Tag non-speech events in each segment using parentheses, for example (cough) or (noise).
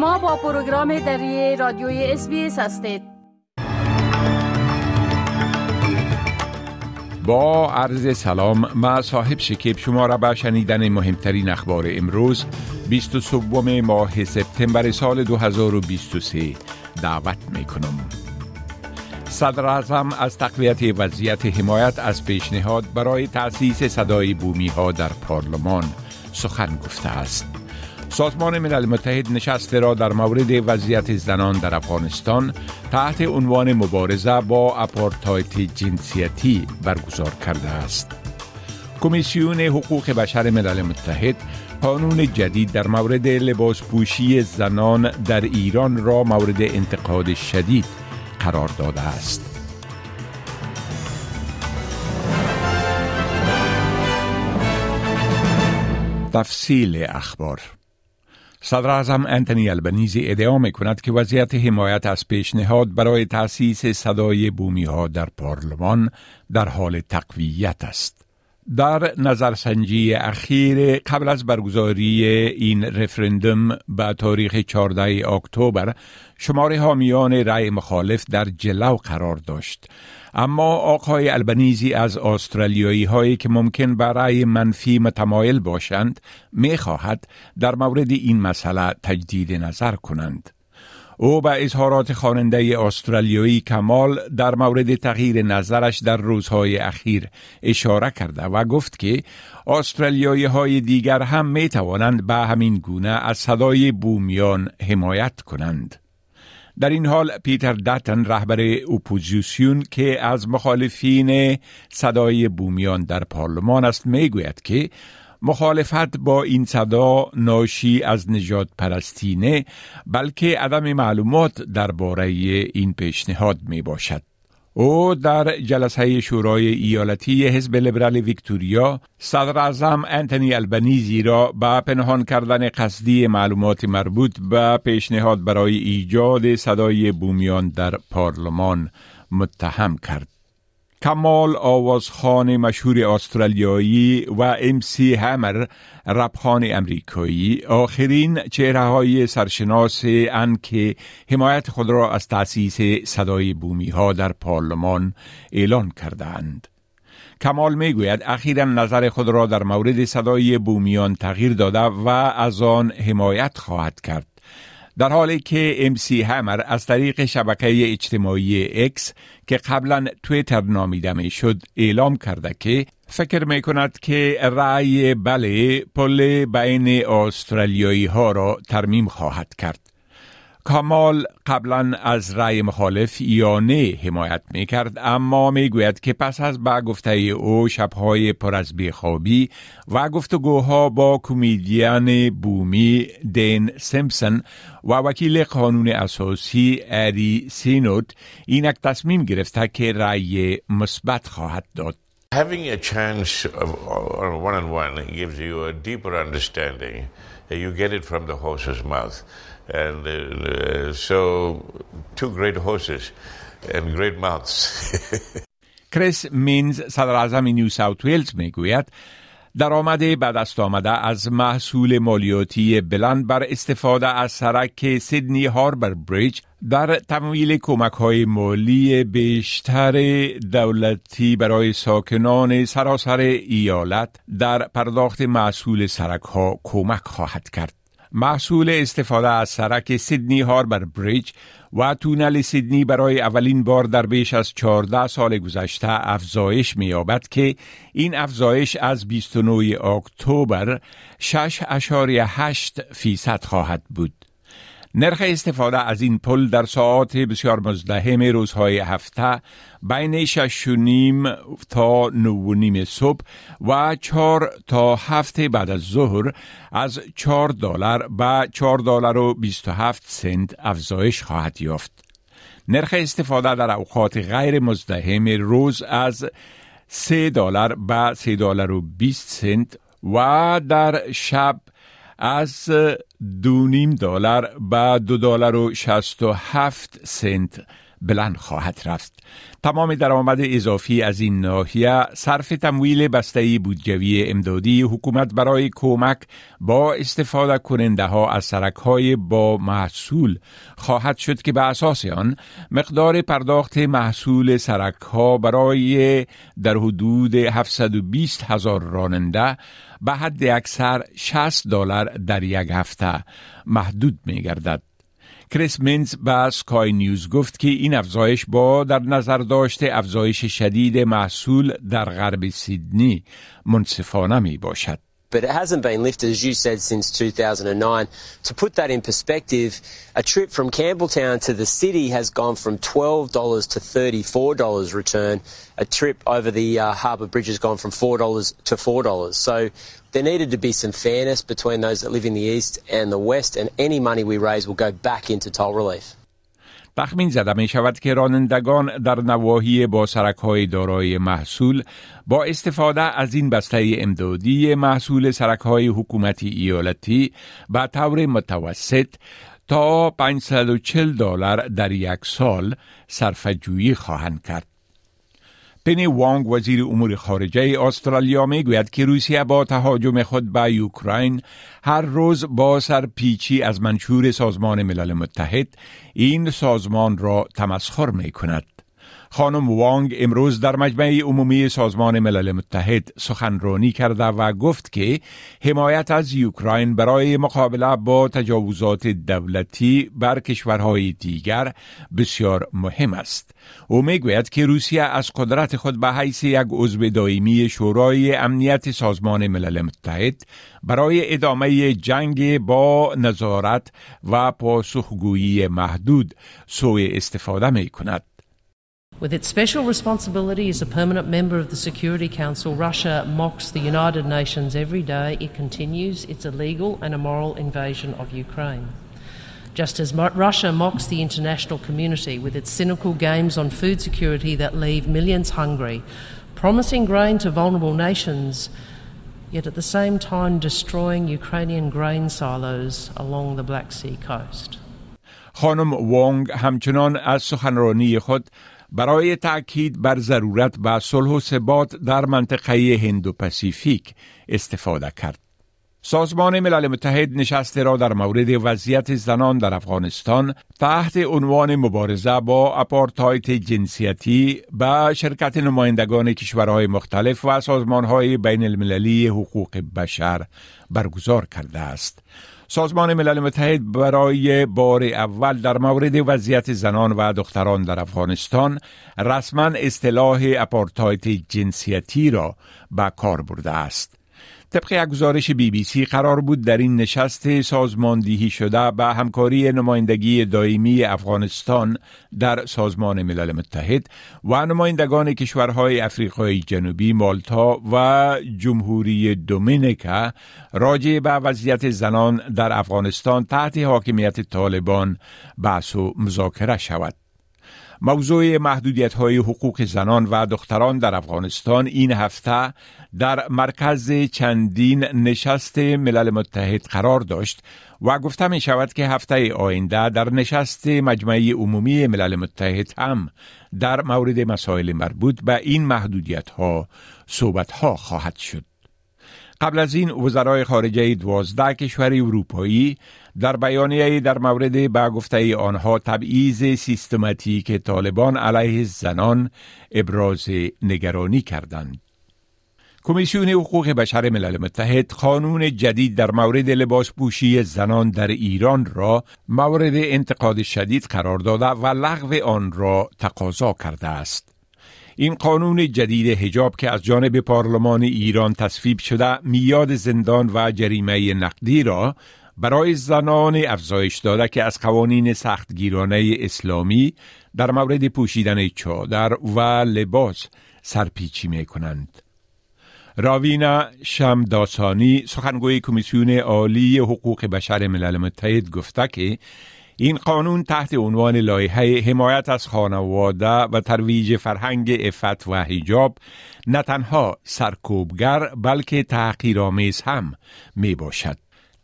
شما با پروگرام دری رادیوی اس هستید با عرض سلام ما صاحب شکیب شما را به شنیدن مهمترین اخبار امروز 27 ماه سپتامبر سال 2023 دعوت می کنم. صدر اعظم از تقویت وضعیت حمایت از پیشنهاد برای تأسیس صدای بومی ها در پارلمان سخن گفته است. سازمان ملل متحد نشسته را در مورد وضعیت زنان در افغانستان تحت عنوان مبارزه با اپارتایت جنسیتی برگزار کرده است. کمیسیون حقوق بشر ملل متحد قانون جدید در مورد لباس پوشی زنان در ایران را مورد انتقاد شدید قرار داده است. تفصیل اخبار صدر اعظم انتونی البنیزی ادعا می کند که وضعیت حمایت از پیشنهاد برای تأسیس صدای بومی ها در پارلمان در حال تقویت است. در نظرسنجی اخیر قبل از برگزاری این رفرندوم به تاریخ 14 اکتبر شماره حامیان رأی مخالف در جلو قرار داشت اما آقای البنیزی از استرالیایی هایی که ممکن برای منفی متمایل باشند می خواهد در مورد این مسئله تجدید نظر کنند. او به اظهارات خواننده استرالیایی کمال در مورد تغییر نظرش در روزهای اخیر اشاره کرده و گفت که استرالیایی های دیگر هم می توانند به همین گونه از صدای بومیان حمایت کنند. در این حال پیتر داتن رهبر اپوزیسیون که از مخالفین صدای بومیان در پارلمان است می‌گوید که مخالفت با این صدا ناشی از نجات پرستینه بلکه عدم معلومات درباره این پیشنهاد می باشد. او در جلسه شورای ایالتی حزب لیبرال ویکتوریا صدر اعظم انتونی البنیزی را به پنهان کردن قصدی معلومات مربوط به پیشنهاد برای ایجاد صدای بومیان در پارلمان متهم کرد. کمال آوازخان مشهور استرالیایی و ام سی همر رپخان امریکایی آخرین چهره های سرشناس ان که حمایت خود را از تأسیس صدای بومی ها در پارلمان اعلان کردند. کمال می گوید اخیرا نظر خود را در مورد صدای بومیان تغییر داده و از آن حمایت خواهد کرد. در حالی که ام سی همر از طریق شبکه اجتماعی X که قبلا توییتر نامیده می شد اعلام کرده که فکر می کند که رأی بله پل بین استرالیایی ها را ترمیم خواهد کرد. کامال قبلا از رأی مخالف یا حمایت می کرد اما می گوید که پس از به گفته او شبهای پر از بیخوابی و گفتگوها با کمیدیان بومی دین سیمپسون و وکیل قانون اساسی اری سینوت اینک تصمیم گرفته که رأی مثبت خواهد داد. Having a chance of one on one gives you a deeper understanding. You get it from the horse's mouth. And uh, so, two great horses and great mouths. (laughs) کریس مینز صدر اعظم نیو ساوت ویلز میگوید درآمد به دست آمده از محصول مالیاتی بلند بر استفاده از سرک سیدنی هاربر بریج در تمویل کمک های مالی بیشتر دولتی برای ساکنان سراسر ایالت در پرداخت محصول سرک ها کمک خواهد کرد. محصول استفاده از سرک سیدنی هاربر بریج و تونل سیدنی برای اولین بار در بیش از 14 سال گذشته افزایش می‌یابد که این افزایش از 29 اکتبر 6.8 فیصد خواهد بود. نرخ استفاده از این پل در ساعات بسیار مزدهم روزهای هفته بین شش و نیم تا نو و نیم صبح و چهار تا هفته بعد از ظهر از چهار دلار به چهار دلار و بیست و هفت سنت افزایش خواهد یافت. نرخ استفاده در اوقات غیر مزدهم روز از سه دلار به سه دلار و بیست سنت و در شب از دو نیم دلار به دو دلار و شست و هفت سنت بلند خواهد رفت. تمام درآمد اضافی از این ناحیه صرف تمویل بسته بودجوی امدادی حکومت برای کمک با استفاده کننده ها از سرک های با محصول خواهد شد که به اساس آن مقدار پرداخت محصول سرک ها برای در حدود 720 هزار راننده به حد اکثر 60 دلار در یک هفته محدود می گردد. کریس مینز به سکای نیوز گفت که این افزایش با در نظر داشته افزایش شدید محصول در غرب سیدنی منصفانه می باشد. But it hasn't been lifted, as you said, since 2009. To put that in perspective, a trip from Campbelltown to the city has gone from $12 to $34 return. A trip over the uh, harbour bridge has gone from $4 to $4. So there needed to be some fairness between those that live in the east and the west, and any money we raise will go back into toll relief. تخمین زده می شود که رانندگان در نواحی با سرک های دارای محصول با استفاده از این بسته امدادی محصول سرک های حکومتی ایالتی به طور متوسط تا 540 دلار در یک سال صرفه‌جویی خواهند کرد. پنی وانگ وزیر امور خارجه استرالیا می گوید که روسیه با تهاجم خود به اوکراین هر روز با سرپیچی از منشور سازمان ملل متحد این سازمان را تمسخر می کند. خانم وانگ امروز در مجمع عمومی سازمان ملل متحد سخنرانی کرده و گفت که حمایت از اوکراین برای مقابله با تجاوزات دولتی بر کشورهای دیگر بسیار مهم است. او می‌گوید که روسیه از قدرت خود به حیث یک عضو دائمی شورای امنیت سازمان ملل متحد برای ادامه جنگ با نظارت و پاسخگویی محدود سوء استفاده می کند. With its special responsibility as a permanent member of the Security Council, Russia mocks the United Nations every day. It continues its illegal and immoral invasion of Ukraine. Just as Russia mocks the international community with its cynical games on food security that leave millions hungry, promising grain to vulnerable nations, yet at the same time destroying Ukrainian grain silos along the Black Sea coast. خانم وانگ همچنان از سخنرانی خود برای تأکید بر ضرورت به صلح و ثبات در منطقه هندو پسیفیک استفاده کرد. سازمان ملل متحد نشستی را در مورد وضعیت زنان در افغانستان تحت عنوان مبارزه با آپارتاید جنسیتی با شرکت نمایندگان کشورهای مختلف و سازمانهای بین المللی حقوق بشر برگزار کرده است. سازمان ملل متحد برای بار اول در مورد وضعیت زنان و دختران در افغانستان رسما اصطلاح آپارتاید جنسیتی را به کار برده است. طبق یک گزارش بی بی سی قرار بود در این نشست سازماندهی شده به همکاری نمایندگی دائمی افغانستان در سازمان ملل متحد و نمایندگان کشورهای افریقای جنوبی مالتا و جمهوری دومینیکا راجع به وضعیت زنان در افغانستان تحت حاکمیت طالبان بحث و مذاکره شود. موضوع محدودیت های حقوق زنان و دختران در افغانستان این هفته در مرکز چندین نشست ملل متحد قرار داشت و گفته می شود که هفته آینده در نشست مجمع عمومی ملل متحد هم در مورد مسائل مربوط به این محدودیت ها صحبت ها خواهد شد. قبل از این وزرای خارجه دوازده کشور اروپایی در بیانیه در مورد به گفته آنها تبعیض سیستماتیک طالبان علیه زنان ابراز نگرانی کردند. کمیسیون حقوق بشر ملل متحد قانون جدید در مورد لباس پوشی زنان در ایران را مورد انتقاد شدید قرار داده و لغو آن را تقاضا کرده است. این قانون جدید حجاب که از جانب پارلمان ایران تصویب شده میاد زندان و جریمه نقدی را برای زنان افزایش داده که از قوانین سختگیرانه اسلامی در مورد پوشیدن چادر و لباس سرپیچی می کنند. راوینا شمداسانی سخنگوی کمیسیون عالی حقوق بشر ملل متحد گفته که این قانون تحت عنوان لایحه حمایت از خانواده و ترویج فرهنگ افت و حجاب نه تنها سرکوبگر بلکه تحقیرآمیز هم می باشد.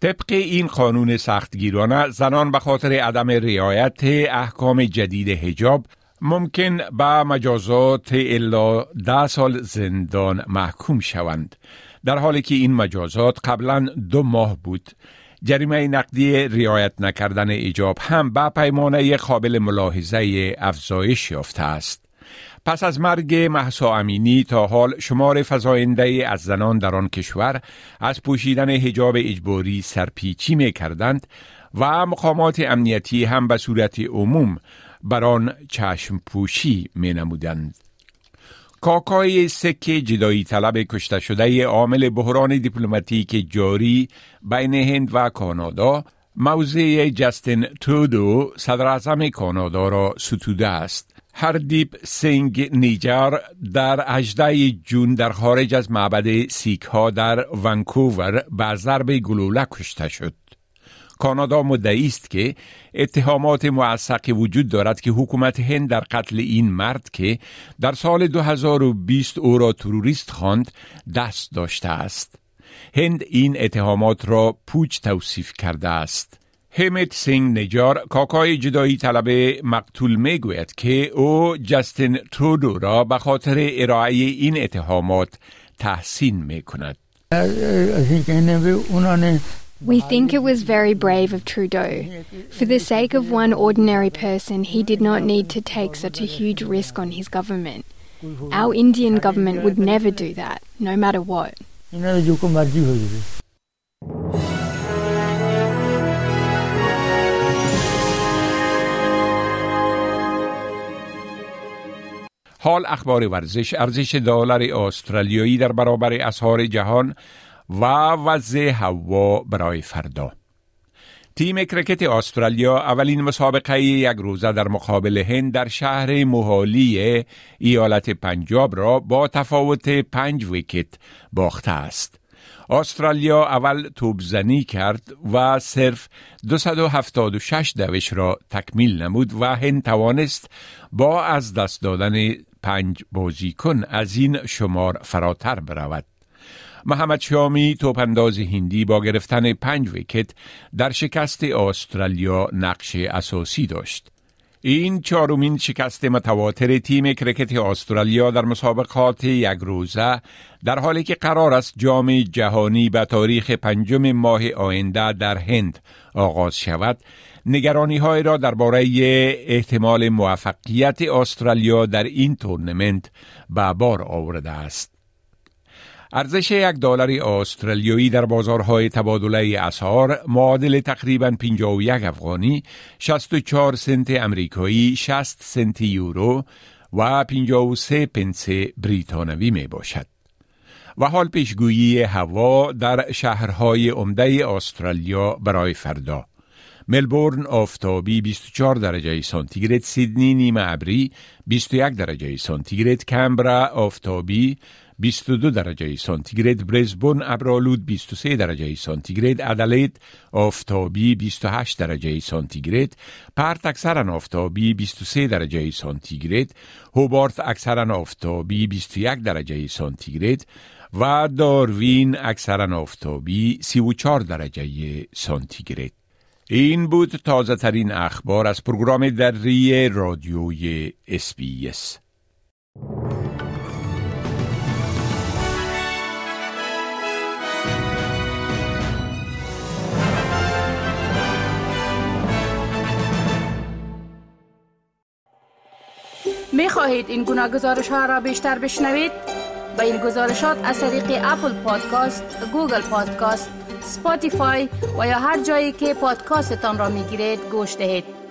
طبق این قانون سختگیرانه زنان به خاطر عدم رعایت احکام جدید حجاب ممکن به مجازات الا ده سال زندان محکوم شوند در حالی که این مجازات قبلا دو ماه بود جریمه نقدی رعایت نکردن ایجاب هم به پیمانه قابل ملاحظه افزایش یافته است پس از مرگ محسا امینی تا حال شمار فزاینده از زنان در آن کشور از پوشیدن حجاب اجباری سرپیچی می کردند و مقامات امنیتی هم به صورت عموم بر آن چشم پوشی می نمودند. کاکای سیک جدایی طلب کشته شده عامل بحران دیپلماتیک جاری بین هند و کانادا موضع جستین ترودو صدراعظم کانادا را ستوده است. هردیپ سینگ نجار در 18 جون در خارج از معبد سیک ها در ونکوور به ضرب گلوله کشته شد. کانادا مدعی است که اتهامات موثقی وجود دارد که حکومت هند در قتل این مرد که در سال 2020 او را تروریست خواند دست داشته است. هند این اتهامات را پوچ توصیف کرده است. هردیپ سینگ نجار کاکای جدایی طلب مقتول می گوید که او جستین ترودو را به خاطر ارائه این اتهامات تحسین می کند. We think it was very brave of Trudeau. For the sake of one ordinary person, he did not need to take such a huge risk on his government. Our Indian government would never do that, no matter what. حال اخبار ورزش ارزش دلار استرالیایی در برابر اسعار جهان و وضع هوا برای فردا تیم کرکت استرالیا اولین مسابقه یک روزه در مقابل هند در شهر موهالی ایالت پنجاب را با تفاوت پنج ویکت باخته است. استرالیا اول توبزنی کرد و صرف 276 دوش را تکمیل نمود و هند توانست با از دست دادن پنج بازیکن از این شمار فراتر برود. محمد شامی توپنداز هندی با گرفتن پنج ویکت در شکست استرالیا نقش اساسی داشت. این چهارمین شکست متواتر تیم کرکت استرالیا در مسابقات یک روزه در حالی که قرار است جام جهانی به تاریخ پنجم ماه آینده در هند آغاز شود نگرانی های را درباره احتمال موفقیت استرالیا در این تورنمنت به بار آورده است ارزش یک دلار استرالیایی در بازارهای تبادله اسعار معادل تقریبا 51 افغانی 64 سنت امریکایی 60 سنت یورو و 53 پنس بریتانوی می باشد. و حال پیشگویی هوا در شهرهای عمده استرالیا برای فردا. ملبورن آفتابی 24 درجه سانتیگراد سیدنی نیمه ابری 21 درجه سانتیگراد کمبرا آفتابی 22 درجه سانتیگراد برزبون ابرالود 23 درجه سانتیگراد ادلید آفتابی 28 درجه سانتیگراد پرت اکثرا آفتابی 23 درجه سانتیگراد هوبارت اکثرا آفتابی 21 درجه سانتیگراد و داروین اکثرا آفتابی 34 درجه سانتیگراد این بود تازه ترین اخبار از پروگرام دری رادیوی اس بی اس. می‌خواهید این گونه گزارش ها را بیشتر بشنوید؟ به این گزارشات از طریق Apple Podcast، Google Podcast، Spotify و یا هر جایی که پادکاستتان را می گیرید گوش دهید.